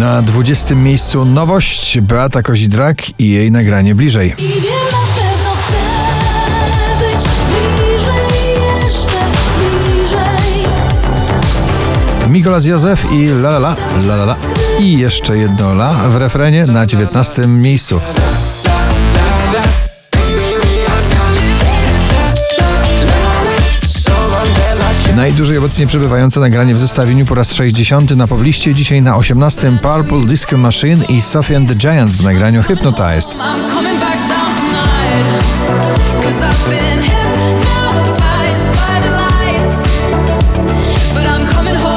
Na 20 miejscu nowość Beata Kozidrak i jej nagranie bliżej. Mikolas Józef i la la la, la la la. I jeszcze jedno la w refrenie na 19 miejscu. Najdłużej obecnie przebywające nagranie w zestawieniu po raz 60 na pobliście, dzisiaj na 18 Purple Disco Machine i Sophie and the Giants w nagraniu Hypnotized.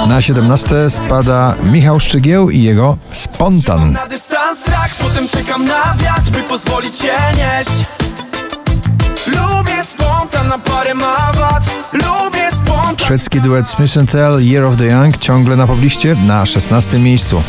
Na 17 spada Michał Szczygieł i jego Spontan. Na dystans strach, potem czekam na wiatr, by pozwolić się nieść Lubię spontan, na parę ma wad Lubię spontan Szwedzki duet Smith Tell Year of the Young ciągle na pobliście na 16 miejscu.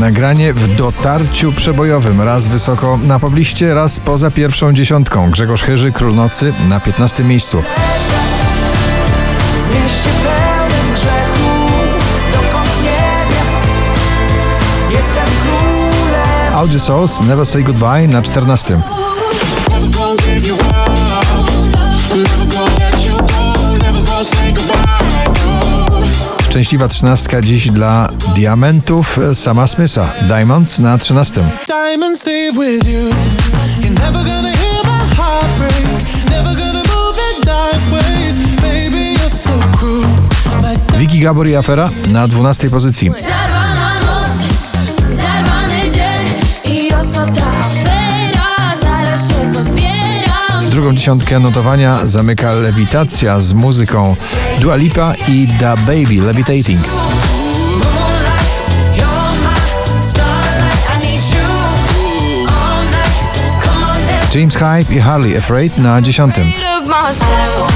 Nagranie w dotarciu przebojowym, raz wysoko na pobliście, raz poza pierwszą dziesiątką. Grzegorz Chyży, Król Nocy na 15 miejscu. Audio Souls Never Say Goodbye na 14. Never gonna give you up Never gonna let you go Never gonna say goodbye no. Szczęśliwa trzynastka dziś dla Diamentów sama Smitha. Diamonds na 13. Diamonds stay with you You're never gonna hear my heart break Never gonna move in dark ways Baby you're so cruel My Wiki Gabor i Afera na 12 pozycji. Drugą dziesiątkę notowania zamyka Lewitacja z muzyką Dua Lipa i Da Baby Levitating. James Hype i Harley Afraid na 10. of myself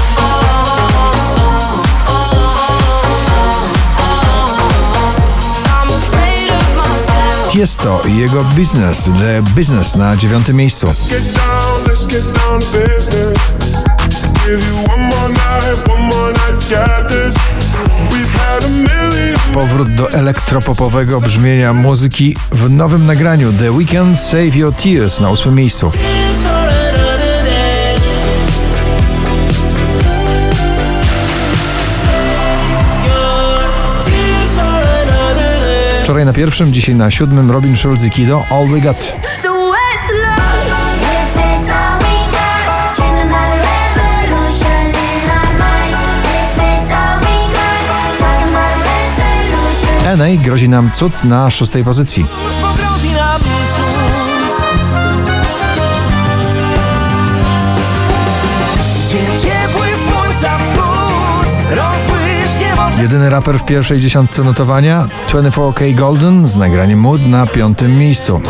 I'm afraid of myself Tiesto i jego Business, The Business na 9 miejscu. Let's get down to business. Give you one more night, one more night, got this. We've had a million. Powrót do elektropopowego brzmienia muzyki w nowym nagraniu The Weekend Save Your Tears na 8 miejscu. Tears for another day Tears for another day Wczoraj na pierwszym, dzisiaj na siódmym Robin Schulz i Kido All We Got. NA grozi nam cud na szóstej pozycji. Jedyny raper w pierwszej dziesiątce notowania 24K Golden z nagraniem Mood na piątym miejscu.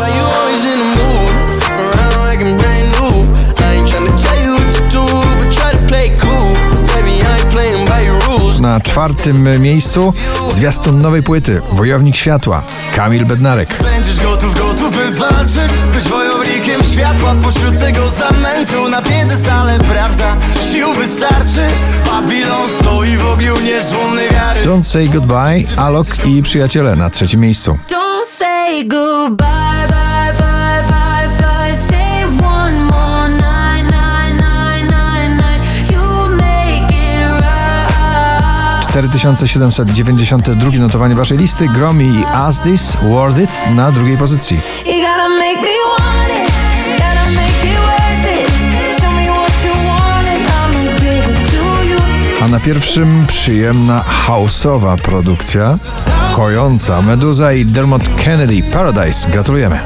Na czwartym miejscu zwiastun nowej płyty Wojownik Światła Kamil Bednarek. Będziesz gotów, gotów by walczyć Być wojownikiem światła pośród tego zamętu Na piedestale prawda, sił wystarczy Babilon stoi w ogniu niezłomnej wiary Don't Say Goodbye, Alok i Przyjaciele na trzecim miejscu. Don't say goodbye, bye, bye, 4792 notowanie waszej listy Gromi i As This Worth It na drugiej pozycji. A na pierwszym przyjemna houseowa produkcja kojąca Meduza i Dermot Kennedy Paradise. Gratulujemy.